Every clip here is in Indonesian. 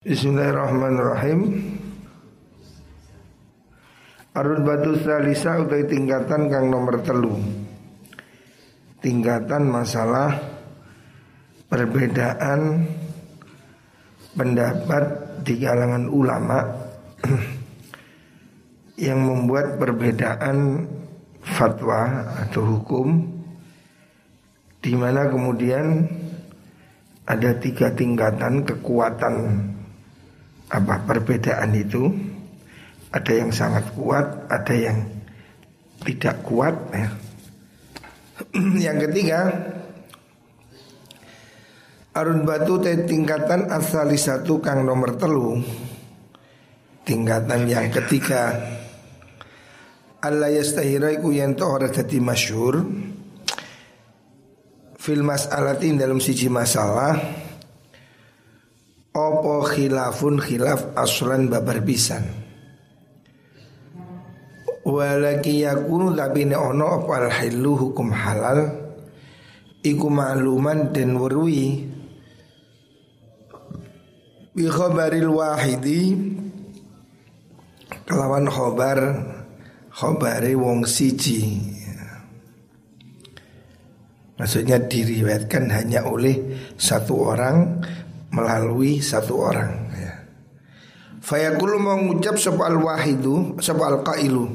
Bismillahirrahmanirrahim. Arun batu salisa utai tingkatan kang nomor telu. Tingkatan masalah Perbedaan Pendapat di kalangan ulama Yang membuat perbedaan Fatwa atau hukum di mana kemudian ada tiga tingkatan kekuatan apa perbedaan itu? Ada yang sangat kuat, ada yang tidak kuat ya. yang ketiga Arun batu te tingkatan asali satu kang nomor telu. Tingkatan yang ketiga Allah yastahira iku yanto ora dadi masyhur. Fil mas'alatin dalam siji masalah Opo khilafun khilaf aslan babar pisan? Walaki yakunu tapi ne ono apa al hilu hukum halal? Iku ma'luman dan werwi. Bi khabaril wahidi Kelawan khobar Khobari wong siji. Maksudnya diriwayatkan hanya oleh satu orang melalui satu orang ya. Fayaqulu mau ngucap sapa wahidu sapa al qailu.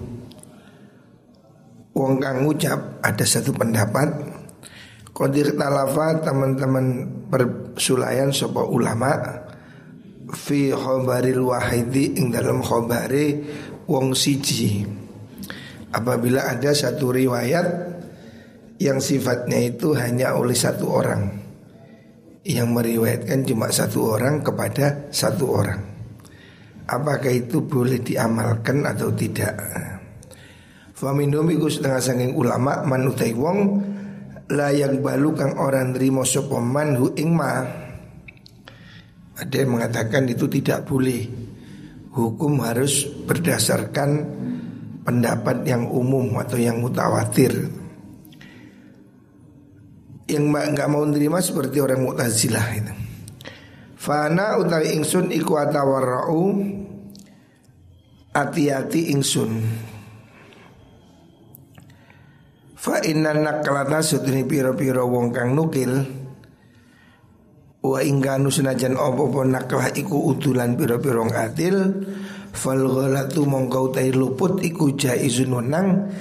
Wong kang ngucap ada satu pendapat Qadir talafa teman-teman persulayan sapa ulama fi khabaril wahidi ing dalam khabari wong siji. Apabila ada satu riwayat yang sifatnya itu hanya oleh satu orang yang meriwayatkan cuma satu orang kepada satu orang. Apakah itu boleh diamalkan atau tidak? Faminum iku setengah sanging ulama manutai wong layak balu kang orang nerimo sapa hu ing ma. Ada yang mengatakan itu tidak boleh. Hukum harus berdasarkan pendapat yang umum atau yang mutawatir yang nggak mau nerima seperti orang Mu'tazilah itu. Fana utawi ingsun iku atawarra'u hati-hati ingsun. Fa inna naklata suduni piro-piro wong kang nukil Wa ingkanu senajan opo-opo naklah iku utulan piro-piro ngatil Fal ghalatu mongkau tai luput iku jaizun wenang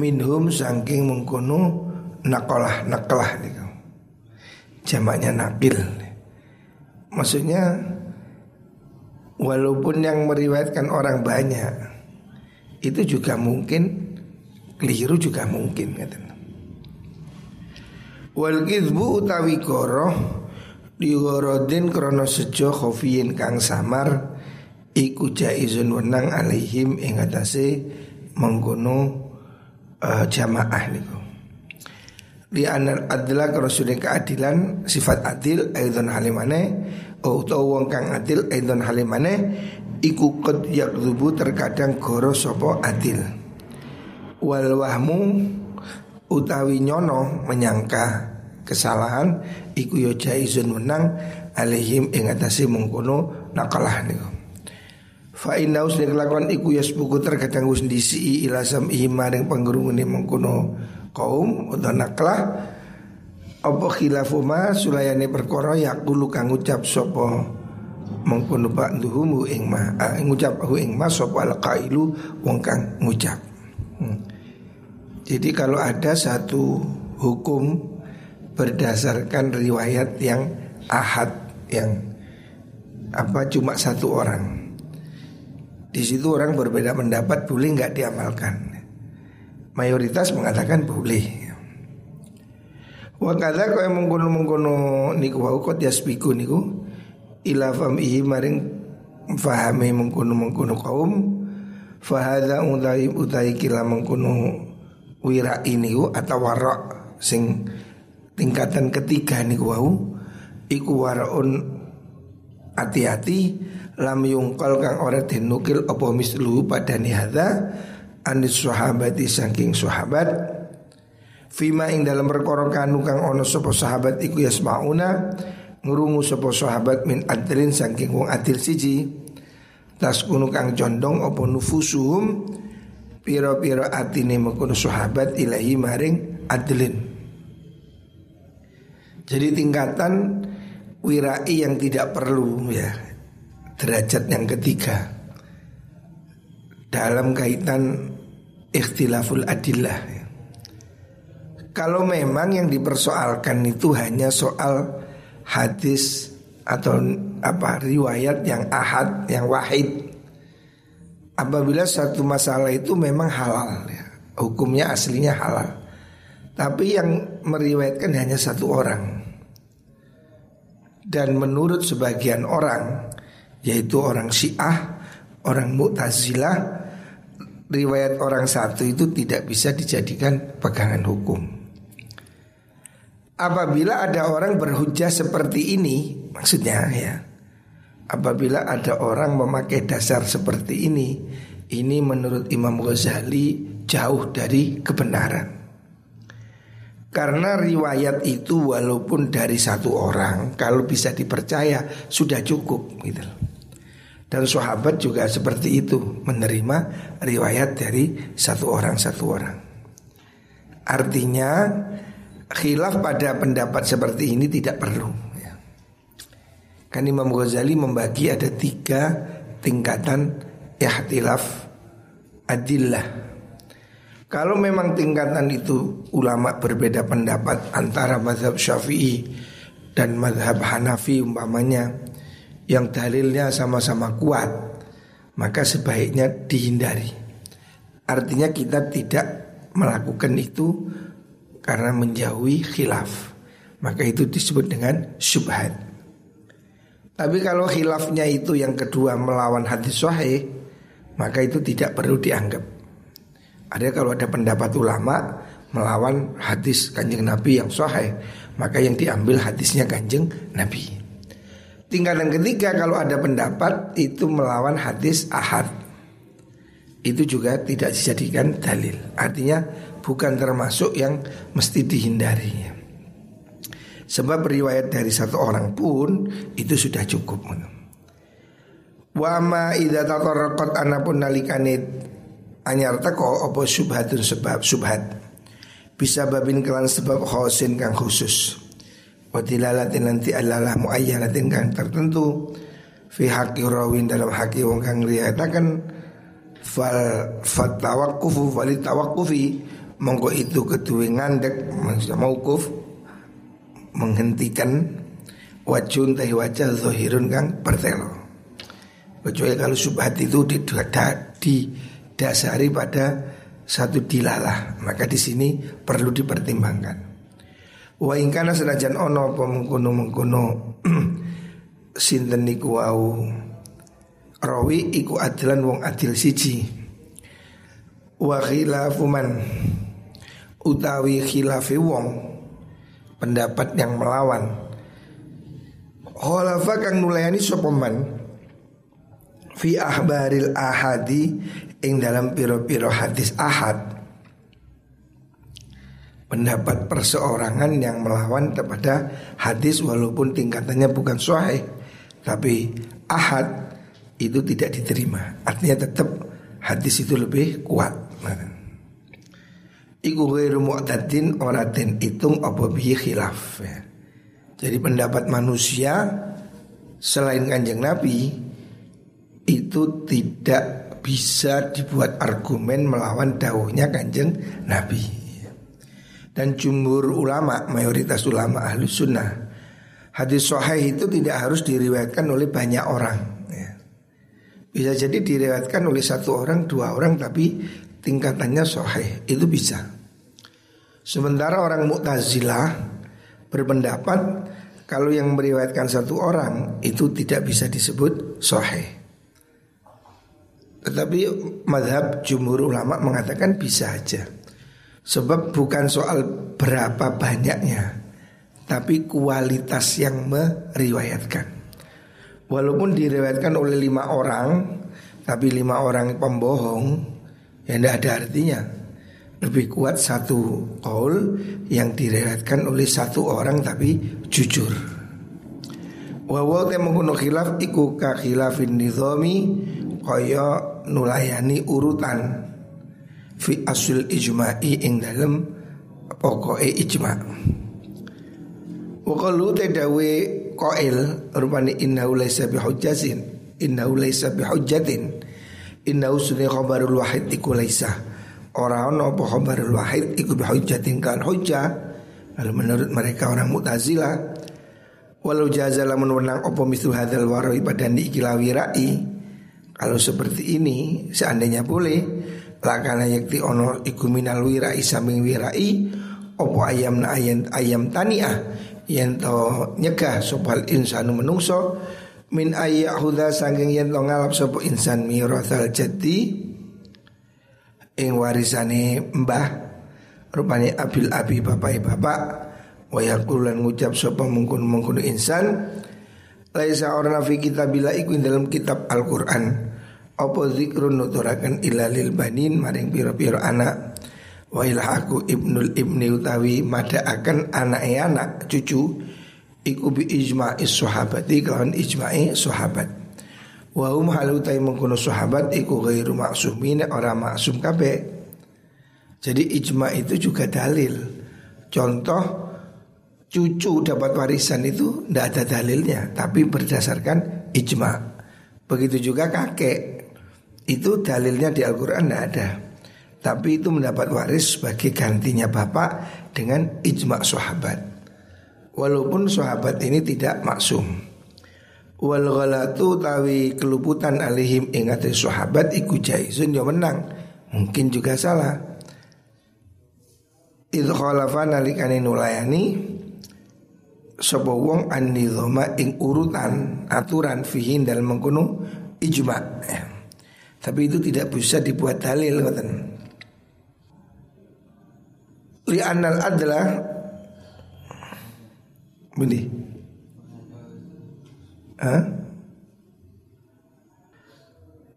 Minhum sangking mengkono nakolah nakolah gitu. Jamaknya nakil. Maksudnya walaupun yang meriwayatkan orang banyak itu juga mungkin keliru juga mungkin gitu. Wal kizbu utawi goroh digorodin krono sejo khofiyin kang samar iku jaizun wenang alaihim ing atase mengkono uh, jamaah niku di anal adalah kalau sudah keadilan sifat adil aidon halimane oh tau wong kang adil aidon halimane iku qad yakdzubu terkadang goro sopo adil. Wal wahmu utawi nyono menyangka kesalahan iku yo jaizun menang alaihim ing atase mengkono nakalah niku. Fa inna usni kelakuan iku yasbuku terkadang wis ndisi ila sam'i maring panggurungane mengkono kaum atau naklah. Apa khilafu ma sulayani perkara yaqulu kang ngucap sapa? Mengkono pak duhumu ing ma uh, ngucap hu ing ma sapa alqailu wong kang ngucap. Hmm. jadi kalau ada satu hukum berdasarkan riwayat yang ahad yang apa cuma satu orang. Di situ orang berbeda pendapat boleh nggak diamalkan mayoritas mengatakan boleh. Wa kadza kau yang mengkono mengkono niku wau kot yaspiku niku ila famihi maring fahami mengkono mengkono kaum fahada utai utai kila mengkono wira ini atau warak sing tingkatan ketiga niku wau iku waraun hati-hati lam yungkal kang ora dinukil apa mislu pada hadza anis sahabati saking sahabat. Fima ing dalam perkara kanu kang ono sapa sahabat iku yasmauna ngurungu sapa sahabat min adrin saking wong adil siji. Tas kunu kang condong apa nufusuhum pira-pira atine mengkono sahabat ilahi maring adlin. Jadi tingkatan wirai yang tidak perlu ya derajat yang ketiga. Dalam kaitan ikhtilaful adillah. Kalau memang yang dipersoalkan itu hanya soal hadis atau apa riwayat yang ahad, yang wahid. Apabila satu masalah itu memang halal ya. Hukumnya aslinya halal. Tapi yang meriwayatkan hanya satu orang. Dan menurut sebagian orang yaitu orang Syiah, orang Mu'tazilah, riwayat orang satu itu tidak bisa dijadikan pegangan hukum. Apabila ada orang berhujah seperti ini, maksudnya ya. Apabila ada orang memakai dasar seperti ini, ini menurut Imam Ghazali jauh dari kebenaran. Karena riwayat itu walaupun dari satu orang, kalau bisa dipercaya sudah cukup gitu Dan sahabat juga seperti itu menerima riwayat dari satu orang satu orang. Artinya khilaf pada pendapat seperti ini tidak perlu. Ya. Kan Imam Ghazali membagi ada tiga tingkatan ihtilaf adillah. Kalau memang tingkatan itu ulama berbeda pendapat antara mazhab Syafi'i dan mazhab Hanafi umpamanya yang dalilnya sama-sama kuat, maka sebaiknya dihindari. Artinya kita tidak melakukan itu karena menjauhi khilaf. Maka itu disebut dengan syubhat. Tapi kalau khilafnya itu yang kedua melawan hadis sahih, maka itu tidak perlu dianggap. Ada kalau ada pendapat ulama melawan hadis kanjeng Nabi yang sahih, maka yang diambil hadisnya kanjeng Nabi. Tingkatan ketiga kalau ada pendapat itu melawan hadis ahad. Itu juga tidak dijadikan dalil. Artinya bukan termasuk yang mesti dihindari. Sebab riwayat dari satu orang pun itu sudah cukup. Wa ma idza tatarraqat anapun nalikane anyar teko apa subhatun sebab subhat. Bisa babin kelan sebab khosin kang khusus. Wa dilalatin nanti alalah muayyanatin kang tertentu. Fi haqqi rawin dalam haqqi wong kang riwayataken fal fatawaqqufu tawakkufi monggo itu kedua ngandek maksudnya maukuf menghentikan wajun tahi wajah zohirun kang pertelo. Kecuali kalau subhat itu didasari pada satu dilalah. Maka di sini perlu dipertimbangkan wa ingkana senajan ono apa mengkono mengkono sinten niku wau? Rawi iku adilan wong adil siji. Wa khilafuman utawi khilafi wong pendapat yang melawan. Khalafa kang nulayani sapa fi ahbaril ahadi ing dalam piro-piro hadis ahad pendapat perseorangan yang melawan kepada hadis walaupun tingkatannya bukan sahih tapi ahad itu tidak diterima artinya tetap hadis itu lebih kuat Iku ghairu mu'tadin ora den hitung apa bihi khilaf ya. Jadi pendapat manusia selain kanjeng Nabi itu tidak bisa dibuat argumen melawan dawuhnya kanjeng Nabi. Dan jumhur ulama, mayoritas ulama ahlu sunnah Hadis sahih itu tidak harus diriwayatkan oleh banyak orang ya. Bisa jadi diriwayatkan oleh satu orang, dua orang Tapi tingkatannya sahih Itu bisa Sementara orang Mu'tazilah berpendapat kalau yang meriwayatkan satu orang itu tidak bisa disebut sahih. Tetapi madhab jumhur ulama mengatakan bisa aja. Sebab bukan soal berapa banyaknya, tapi kualitas yang meriwayatkan. Walaupun diriwayatkan oleh lima orang, tapi lima orang pembohong, ya tidak ada artinya lebih kuat satu kaul yang diriwayatkan oleh satu orang tapi jujur. Wawa te mengkono khilaf iku ka khilafin nizami kaya nulayani urutan fi asul ijma'i ing dalem pokoke ijma. Wa qalu tadawi qail rupane innahu laysa bihujjatin innahu laysa bihujjatin innahu sunni khabarul wahid iku laysa ora ono apa khabarul wahid iku bihujjatin kan hujjah kalau menurut mereka orang Mu'tazilah Walau jazala menang opo misu hadal waroi pada ikilawi rai Kalau seperti ini seandainya boleh Lakana yakti ono iku minal wirai saming wirai Opo ayam na ayam, ayam taniah. Yang to nyegah sopal insanu menungso Min ayah huda sangking yang to ngalap sopo insan mirathal jati Ing warisane mbah Rupanya abil abi bapak bapak wa yaqulan ngucap sapa mungkun mungkun insan laisa orna fi bila iku dalam kitab Al-Qur'an apa zikrun nuturakan ilalil banin maring piro-piro anak? Wa ilhaku ibnul ibni utawi mada akan anak anak cucu iku bi ijma'i sahabati kawan ijma'i sahabat. Wa hum halutai mengkono sahabat iku ghairu maksumin orang maksum kabeh. Jadi ijma itu juga dalil. Contoh cucu dapat warisan itu tidak ada dalilnya tapi berdasarkan ijma. Begitu juga kakek itu dalilnya di Al-Quran tidak ada. Tapi itu mendapat waris sebagai gantinya bapak dengan ijma sahabat. Walaupun sahabat ini tidak maksum. Wal ghalatu tawi keluputan alihim ingat sahabat iku jaizun yo menang. Mungkin juga salah. Itu khalafa nalikane nulayani sapa wong an-nizama ing urutan aturan fihin dalam mengkono ijma. Ya. Tapi itu tidak bisa dibuat dalil ngoten. Li anal adalah Budi. Hah?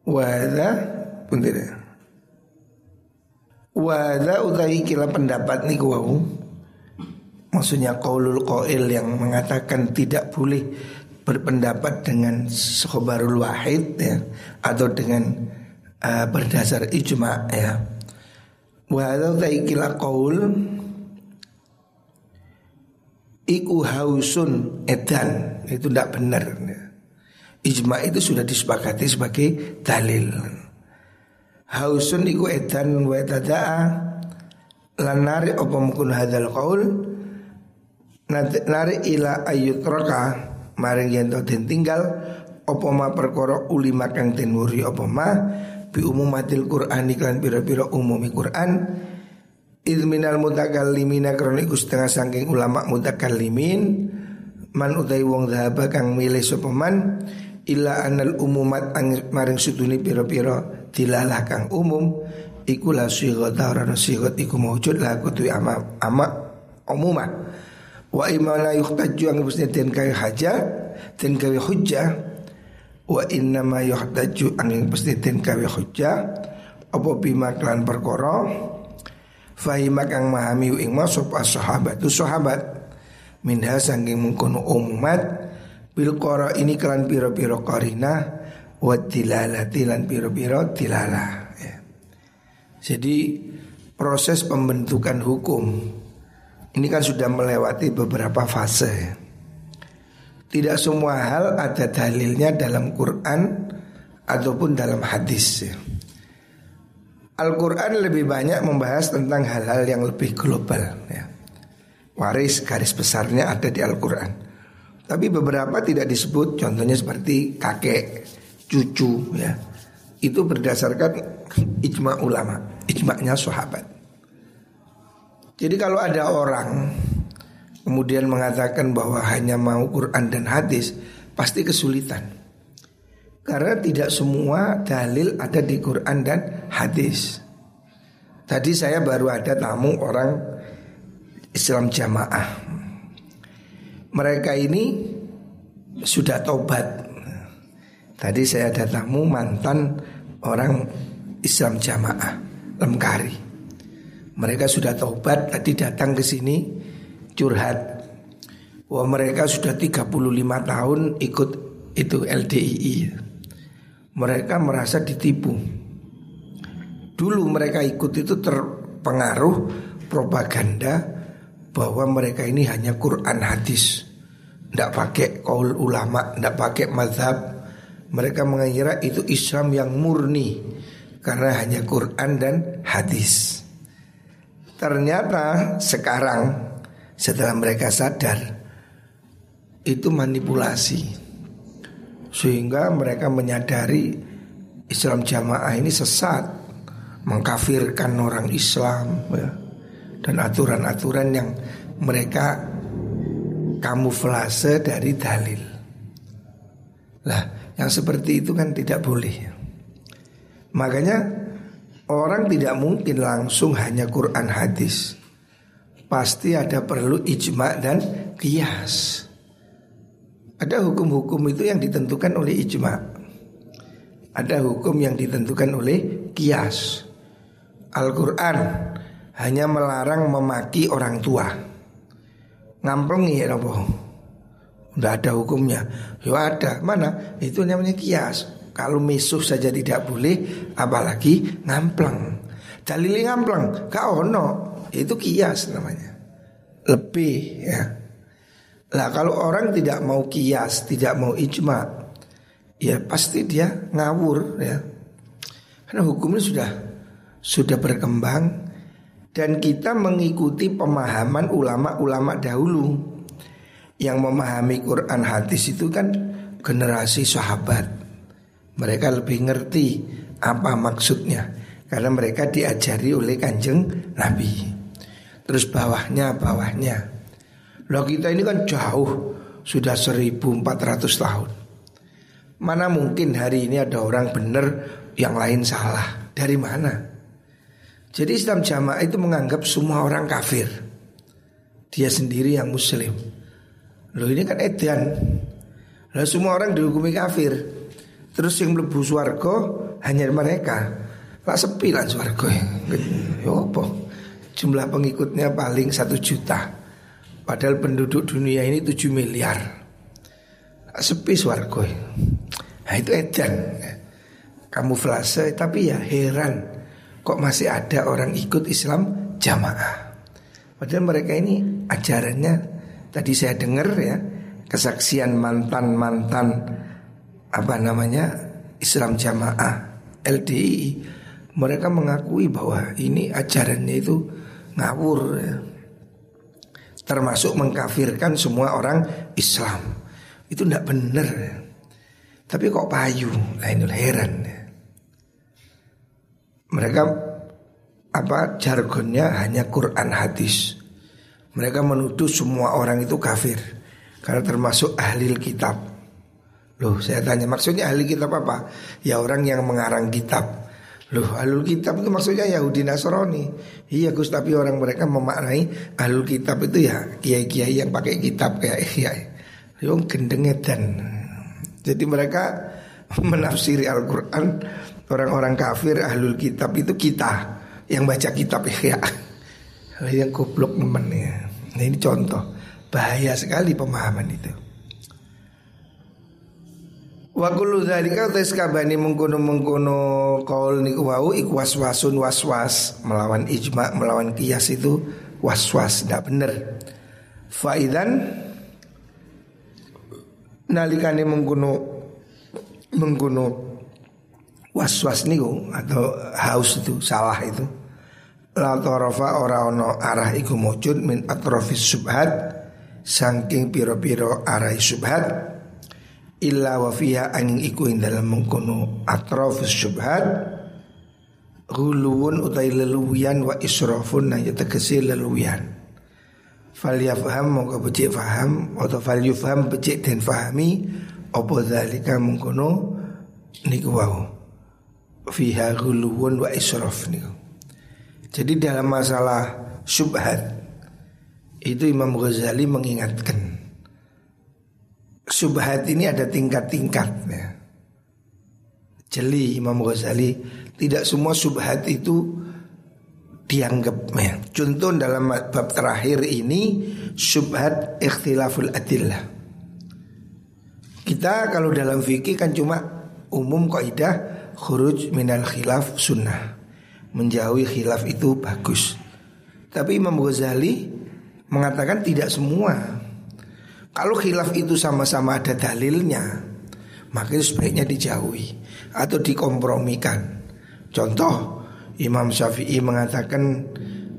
Wada punten. Wada utai kila pendapat niku wau Maksudnya qaulul qail yang mengatakan tidak boleh berpendapat dengan khobarul wahid ya atau dengan uh, berdasar ijma ya. Wa taikila qaul iku hausun edan itu tidak benar. Ijma itu sudah disepakati sebagai dalil. Hausun iku edan wa tadaa lanari apa mungkin hadal qaul nari ila ayut roka maring yen den tinggal opo ma perkara ulima kang den wuri bi umumatil Qur'an iklan pira-pira umumi Qur'an. Ilminal mutakallimina kroni setengah saking ulama mutakallimin man utai wong dhaba kang milih sapa man illa anal umumat maring suduni pira-pira dilalah kang umum iku la sighata ora sighat iku maujud la kutu ama ama umumah Wa imana yuhtaju ang mesti den kaya haja Den kaya hujjah Wa inna ma yuhtaju ang mesti den kaya hujjah. Apa bima klan perkara? Fahimak ang mahami ing masuk as sahabat tu sahabat. Minha sangking mengkono umat Bil kora ini klan piro-piro karina Wa tilala tilan piro-piro tilala ya. Jadi proses pembentukan hukum ini kan sudah melewati beberapa fase. Tidak semua hal ada dalilnya dalam Quran ataupun dalam hadis. Al-Quran lebih banyak membahas tentang hal-hal yang lebih global. Ya. Waris garis besarnya ada di Al-Quran. Tapi beberapa tidak disebut, contohnya seperti kakek, cucu, ya. Itu berdasarkan ijma ulama, ijma'nya sahabat. Jadi kalau ada orang kemudian mengatakan bahwa hanya mau Quran dan hadis, pasti kesulitan. Karena tidak semua dalil ada di Quran dan hadis. Tadi saya baru ada tamu orang Islam jamaah. Mereka ini sudah tobat. Tadi saya ada tamu mantan orang Islam jamaah Lemkari. Mereka sudah taubat tadi datang ke sini curhat. Wah mereka sudah 35 tahun ikut itu LDII Mereka merasa ditipu. Dulu mereka ikut itu terpengaruh propaganda Bahwa mereka ini hanya Quran hadis. Tidak pakai kaul ulama, tidak pakai madhab Mereka mengira itu Islam yang murni Karena hanya Quran dan hadis. Ternyata sekarang setelah mereka sadar itu manipulasi sehingga mereka menyadari Islam jamaah ini sesat mengkafirkan orang Islam ya. dan aturan-aturan yang mereka kamuflase dari dalil. Lah, yang seperti itu kan tidak boleh. Makanya orang tidak mungkin langsung hanya Quran hadis. Pasti ada perlu ijma dan kias. Ada hukum-hukum itu yang ditentukan oleh ijma. Ada hukum yang ditentukan oleh kias. Al-Quran hanya melarang memaki orang tua. Ngamplengi ya apa? Udah ada hukumnya. Ya ada. Mana? Itu namanya kias. Kalau misuh saja tidak boleh, apalagi ngampleng. Dalili ngampleng, kau ono. Itu kias namanya. Lebih ya. Lah kalau orang tidak mau kias, tidak mau ijma, ya pasti dia ngawur ya. Karena hukumnya sudah sudah berkembang dan kita mengikuti pemahaman ulama-ulama dahulu yang memahami Quran hadis itu kan generasi sahabat. Mereka lebih ngerti apa maksudnya karena mereka diajari oleh kanjeng Nabi. Terus bawahnya bawahnya. Loh kita ini kan jauh. Sudah 1400 tahun. Mana mungkin hari ini ada orang benar Yang lain salah? Dari mana? Jadi Islam jamaah itu menganggap semua orang kafir. Dia sendiri yang muslim. Loh ini kan edan. Loh semua orang dihukumi kafir. Terus yang melebu suarga Hanya mereka. Lah sepi lah suarga Ya apa Jumlah pengikutnya paling satu juta. Padahal penduduk dunia ini 7 miliar. Sepi suarga Nah itu edan. Kamuflase tapi ya heran. Kok masih ada orang ikut Islam jamaah? Padahal mereka ini ajarannya Tadi saya dengar ya Kesaksian mantan-mantan Apa namanya Islam jamaah LDI Mereka mengakui bahwa ini ajarannya itu ngawur ya termasuk mengkafirkan semua orang Islam. Itu tidak benar. Tapi kok payu, lain heran. Mereka apa jargonnya hanya Quran hadis. Mereka menuduh semua orang itu kafir karena termasuk ahli kitab. Loh, saya tanya maksudnya ahli kitab apa? Ya orang yang mengarang kitab. Loh alul kitab itu maksudnya Yahudi Nasrani. Iya Gus tapi orang mereka memaknai alul kitab itu ya Kiai-kiai yang pakai kitab kayak kiai. Yang gendengedan Jadi mereka menafsiri Al-Quran Orang-orang kafir ahlul kitab itu kita Yang baca kitab ya. Yang goblok temen ya. Nah ini contoh. Bahaya sekali pemahaman itu Wa kullu dzalika tes kabani mengkono-mengkono kaul niku wau iku waswasun waswas. Melawan ijma melawan kias itu waswas tidak benar. Faidan nalikane mengkono mengkono waswas niku atau haus itu salah itu. La tarafa ora ono arah iku mujud min atrofis subhat saking piro-piro arah subhat illa wa fiha angin iku ing dalam mengkono atrafus syubhat Huluun utai leluwian wa israfun na ya tegesi leluwian. Fal yafham moga becik faham Atau fal yufham becik dan fahami Apa dhalika mengkono Niku wau. Fiha huluun wa israf niku. Jadi dalam masalah syubhat Itu Imam Ghazali mengingatkan subhat ini ada tingkat-tingkat ya. Jeli Imam Ghazali Tidak semua subhat itu dianggap ya. Contoh dalam bab terakhir ini subhat ikhtilaful adillah. Kita kalau dalam fikih kan cuma umum kaidah khuruj minal khilaf sunnah. Menjauhi khilaf itu bagus. Tapi Imam Ghazali mengatakan tidak semua. Kalau khilaf itu sama-sama ada dalilnya, maka itu sebaiknya dijauhi atau dikompromikan. Contoh Imam Syafi'i mengatakan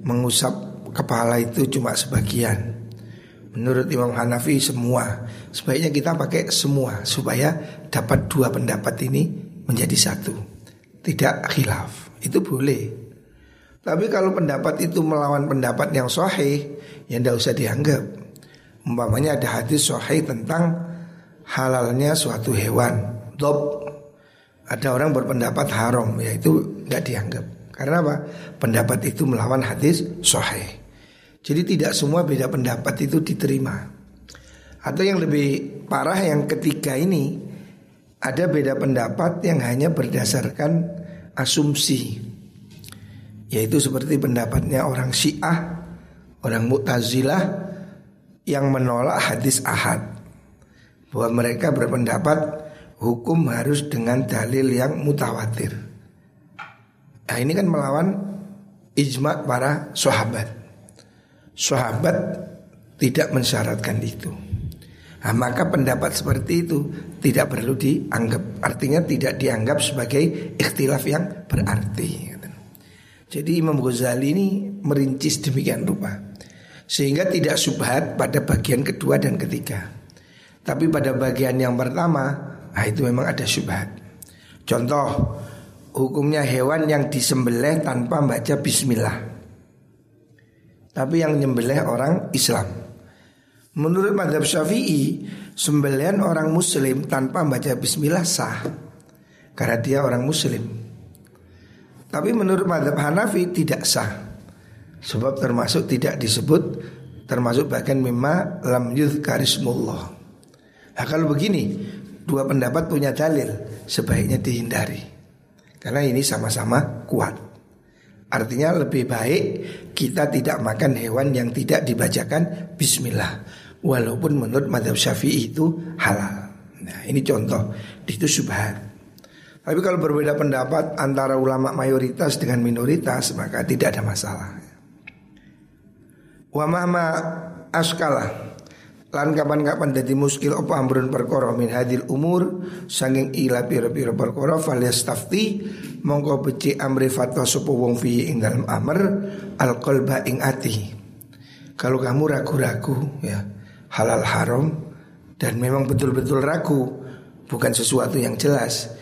mengusap kepala itu cuma sebagian. Menurut Imam Hanafi semua. Sebaiknya kita pakai semua supaya dapat dua pendapat ini menjadi satu. Tidak khilaf. Itu boleh. Tapi kalau pendapat itu melawan pendapat yang sahih, ya tidak usah dianggap. Umpamanya ada hadis sahih tentang halalnya suatu hewan. Dob. Ada orang berpendapat haram, ya itu nggak dianggap. Karena apa? Pendapat itu melawan hadis sahih. Jadi tidak semua beda pendapat itu diterima. Atau yang lebih parah yang ketiga ini ada beda pendapat yang hanya berdasarkan asumsi. Yaitu seperti pendapatnya orang Syiah, orang Mu'tazilah yang menolak hadis ahad. Bahwa mereka berpendapat hukum harus dengan dalil yang mutawatir. Nah ini kan melawan ijma para sahabat. Sahabat tidak mensyaratkan itu. Nah, maka pendapat seperti itu tidak perlu dianggap. Artinya tidak dianggap sebagai ikhtilaf yang berarti. Jadi Imam Ghazali ini merincis demikian rupa. Sehingga tidak subhat pada bagian kedua dan ketiga. Tapi pada bagian yang pertama, nah itu memang ada subhat. Contoh, hukumnya hewan yang disembelih tanpa baca bismillah. Tapi yang nyembelih orang Islam. Menurut madhab syafi'i, sembelihan orang muslim tanpa baca bismillah sah. Karena dia orang muslim. Tapi menurut madhab Hanafi tidak sah. Sebab termasuk tidak disebut termasuk bahkan mimma lam karismullah. Nah kalau begini, dua pendapat punya dalil, sebaiknya dihindari. Karena ini sama-sama kuat. Artinya lebih baik kita tidak makan hewan yang tidak dibacakan bismillah. Walaupun menurut madhab syafi'i itu halal. Nah ini contoh, itu subhat. Tapi kalau berbeda pendapat antara ulama mayoritas dengan minoritas maka tidak ada masalah. Wa mama askala Lan kapan-kapan dadi muskil apa amrun perkara min hadil umur sanging ila pira-pira perkara falyastafti mongko becik amri fatwa sapa wong fi ing dalam amr al qalba ing ati. Kalau kamu ragu-ragu ya halal haram dan memang betul-betul ragu bukan sesuatu yang jelas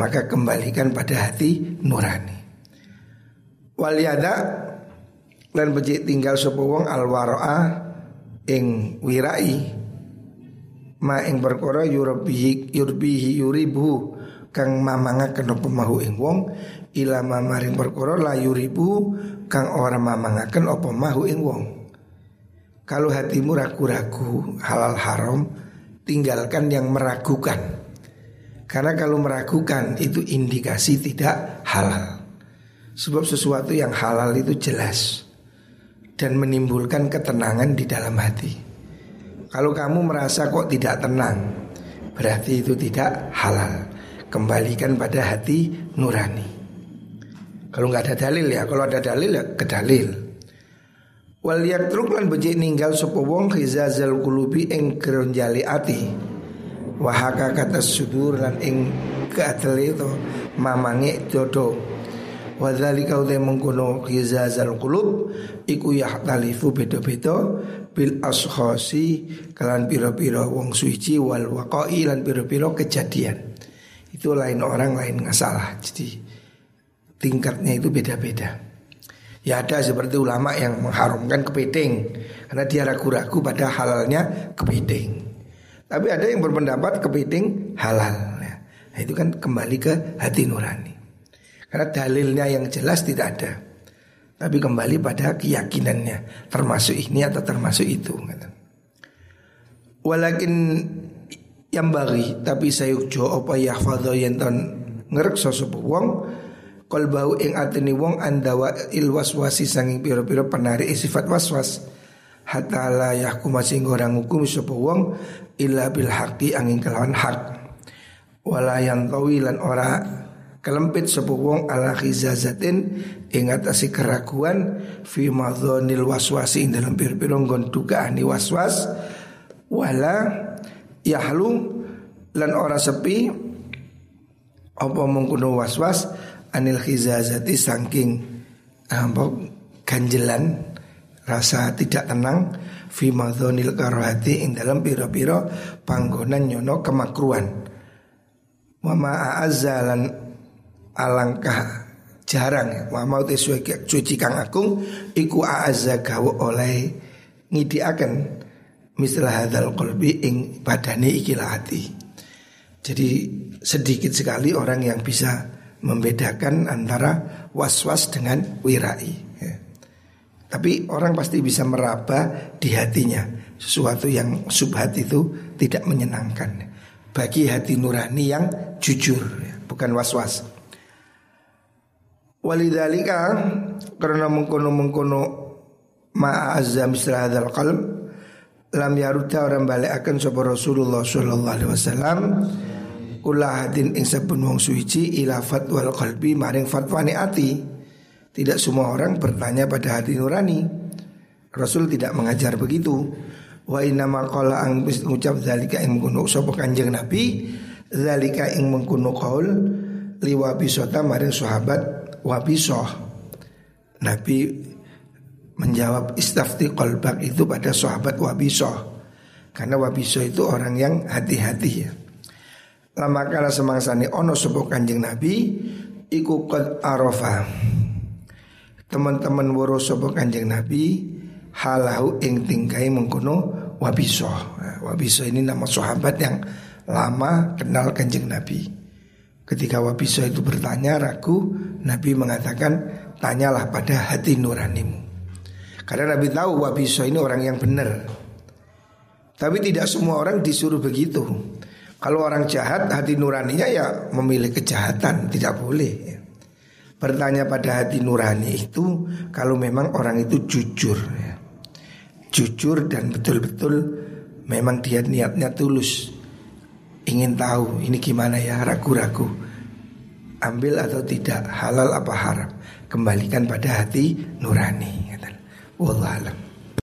maka kembalikan pada hati nurani. Waliyada lan becik tinggal sapa wong al waraa ing wirai. Ma ing perkara yurbihi yurbihi yuribu kang mamangaken apa mahu ing wong. Ila mamaring perkara la yuribu kang ora mamangaken apa mahu ing wong. Kalau hatimu ragu-ragu halal haram tinggalkan yang meragukan. Karena kalau meragukan itu indikasi tidak halal. Sebab sesuatu yang halal itu jelas dan menimbulkan ketenangan di dalam hati. Kalau kamu merasa kok tidak tenang, berarti itu tidak halal. Kembalikan pada hati nurani. Kalau nggak ada dalil ya, kalau ada dalil ya ke dalil. Wal yatruk lan becik ninggal sapa wong khizazal qulubi ing ati. Wahaka kata sudur lan ing keatele to mamange dodo Wadzalika utai mengkono khizazal qulub iku yahtalifu beda-beda bil ashasi kalan pira-pira wong suci wal waqai lan pira-pira kejadian. Itu lain orang lain nggak salah. Jadi tingkatnya itu beda-beda. Ya ada seperti ulama yang mengharumkan kepiting karena dia ragu-ragu pada halalnya kepiting. Tapi ada yang berpendapat kepiting halal. Nah, itu kan kembali ke hati nurani. Karena dalilnya yang jelas tidak ada. Tapi kembali pada keyakinannya termasuk ini atau termasuk itu. Walakin yang bagi tapi saya ujo apa ya fadho yang ton ngerek sosok wong bau ing atini wong andawa il waswasi sanging piro-piro penari sifat waswas hatta la yahkum sing orang hukum sapa wong illa bil haqi angin kelawan hak wala yang tawilan ora kelempit sapa wong ala khizazatin ing atase keraguan fi madzanil waswasi ing dalam piro-piro nggon waswas wala yahlu lan ora sepi apa mengkuno waswas anil khizazati saking apa ganjelan rasa tidak tenang fi madhonil karohati ing dalam piro-piro panggonan nyono kemakruan. Wa ma'azzalan alangkah jarang wa mau suci kang agung iku a'azza gawe oleh ngidiaken misalah hadal qalbi ing badani ikilah hati jadi sedikit sekali orang yang bisa membedakan antara was-was dengan wirai. Ya. Tapi orang pasti bisa meraba di hatinya sesuatu yang subhat itu tidak menyenangkan. Bagi hati nurani yang jujur, ya, bukan was-was. Walidalika karena mengkono mengkono ma'azza misra hadzal qalb lam yarudda orang balik akan sapa Rasulullah sallallahu alaihi wasallam kula hadin ing wong suci ila fatwal qalbi maring fatwane ati. Tidak semua orang bertanya pada hati nurani. Rasul tidak mengajar begitu. Wa inna qala ang ucap zalika ing mengkuno sapa Kanjeng Nabi, zalika ing mengkuno qaul liwabisota maring sahabat wabisoh. Nabi menjawab istafti qalbak itu pada sahabat wabisoh. Karena wabisoh itu orang yang hati-hati ya. Lama kala semangsani ono sebuah kanjeng Nabi Iku qad arofa Teman-teman waro sebuah kanjeng Nabi Halahu ing tingkai mengkono wabiso nah, Wabiso ini nama sahabat yang lama kenal kanjeng Nabi Ketika Wabiso itu bertanya ragu Nabi mengatakan Tanyalah pada hati nuranimu Karena Nabi tahu Wabiso ini orang yang benar Tapi tidak semua orang disuruh begitu kalau orang jahat hati nuraninya ya memilih kejahatan tidak boleh. Ya. Bertanya pada hati nurani itu kalau memang orang itu jujur ya. Jujur dan betul-betul memang dia niatnya tulus Ingin tahu ini gimana ya ragu-ragu. Ambil atau tidak halal apa haram Kembalikan pada hati nurani Wallahualam